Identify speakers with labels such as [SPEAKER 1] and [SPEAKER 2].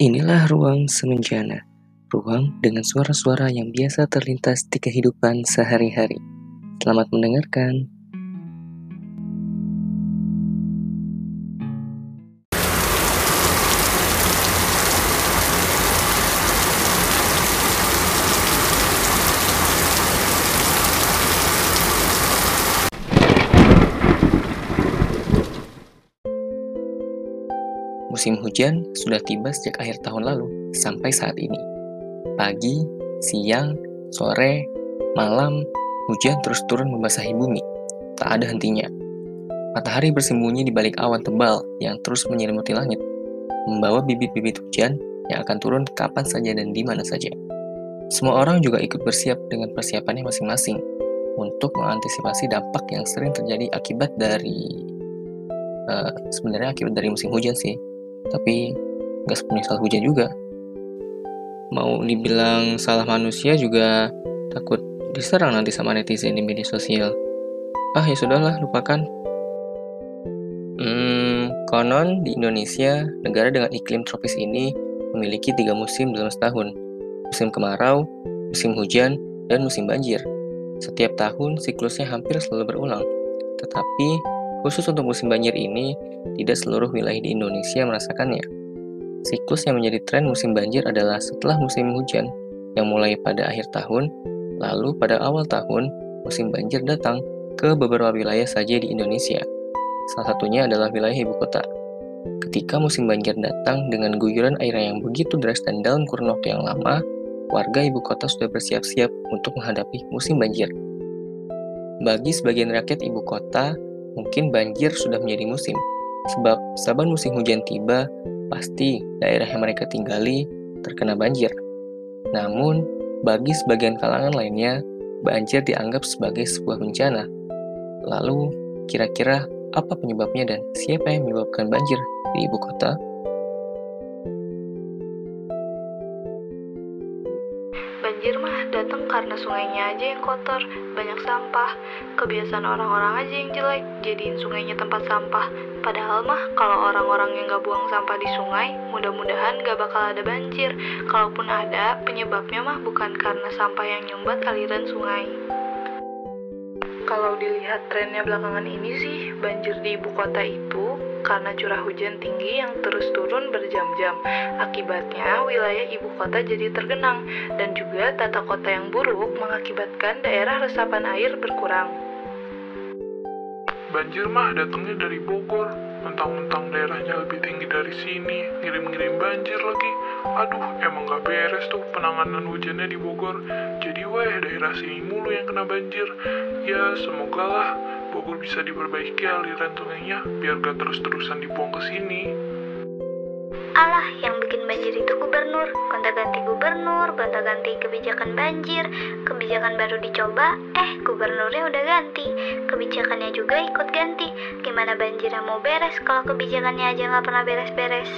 [SPEAKER 1] Inilah ruang semenjana, ruang dengan suara-suara yang biasa terlintas di kehidupan sehari-hari. Selamat mendengarkan. Musim hujan sudah tiba sejak akhir tahun lalu sampai saat ini. Pagi, siang, sore, malam, hujan terus turun membasahi bumi. Tak ada hentinya. Matahari bersembunyi di balik awan tebal yang terus menyelimuti langit, membawa bibit-bibit hujan yang akan turun kapan saja dan di mana saja. Semua orang juga ikut bersiap dengan persiapannya masing-masing untuk mengantisipasi dampak yang sering terjadi akibat dari uh, sebenarnya akibat dari musim hujan sih tapi nggak sepenuhnya salah hujan juga. Mau dibilang salah manusia juga takut diserang nanti sama netizen di media sosial. Ah ya sudahlah lupakan. Hmm, konon di Indonesia negara dengan iklim tropis ini memiliki tiga musim dalam setahun. Musim kemarau musim hujan dan musim banjir. Setiap tahun siklusnya hampir selalu berulang. Tetapi Khusus untuk musim banjir ini, tidak seluruh wilayah di Indonesia merasakannya. Siklus yang menjadi tren musim banjir adalah setelah musim hujan, yang mulai pada akhir tahun, lalu pada awal tahun, musim banjir datang ke beberapa wilayah saja di Indonesia. Salah satunya adalah wilayah ibu kota. Ketika musim banjir datang dengan guyuran air yang begitu deras dan dalam kurun waktu yang lama, warga ibu kota sudah bersiap-siap untuk menghadapi musim banjir. Bagi sebagian rakyat ibu kota, mungkin banjir sudah menjadi musim. Sebab saban musim hujan tiba, pasti daerah yang mereka tinggali terkena banjir. Namun, bagi sebagian kalangan lainnya, banjir dianggap sebagai sebuah bencana. Lalu, kira-kira apa penyebabnya dan siapa yang menyebabkan banjir di ibu kota?
[SPEAKER 2] Banjir mah datang karena sungainya aja yang kotor, banyak sampah. Kebiasaan orang-orang aja yang jelek, jadiin sungainya tempat sampah. Padahal mah kalau orang-orang yang gak buang sampah di sungai, mudah-mudahan gak bakal ada banjir. Kalaupun ada, penyebabnya mah bukan karena sampah yang nyumbat aliran sungai. Kalau dilihat trennya belakangan ini sih, banjir di ibu kota itu karena curah hujan tinggi yang terus turun berjam-jam. Akibatnya, wilayah ibu kota jadi tergenang, dan juga tata kota yang buruk mengakibatkan daerah resapan air berkurang.
[SPEAKER 3] Banjir mah datangnya dari Bogor, mentang-mentang daerahnya lebih tinggi dari sini, ngirim-ngirim banjir lagi. Aduh, emang gak beres tuh penanganan hujannya di Bogor. Jadi weh, daerah sini mulu yang kena banjir. Ya, semoga lah Bogor bisa diperbaiki aliran sungainya biar gak terus-terusan dibuang ke sini.
[SPEAKER 4] Alah, yang bikin banjir itu gubernur. Gonta-ganti gubernur, gonta-ganti kebijakan banjir, kebijakan baru dicoba, eh gubernurnya udah ganti. Kebijakannya juga ikut ganti. Gimana banjirnya mau beres kalau kebijakannya aja nggak pernah beres-beres?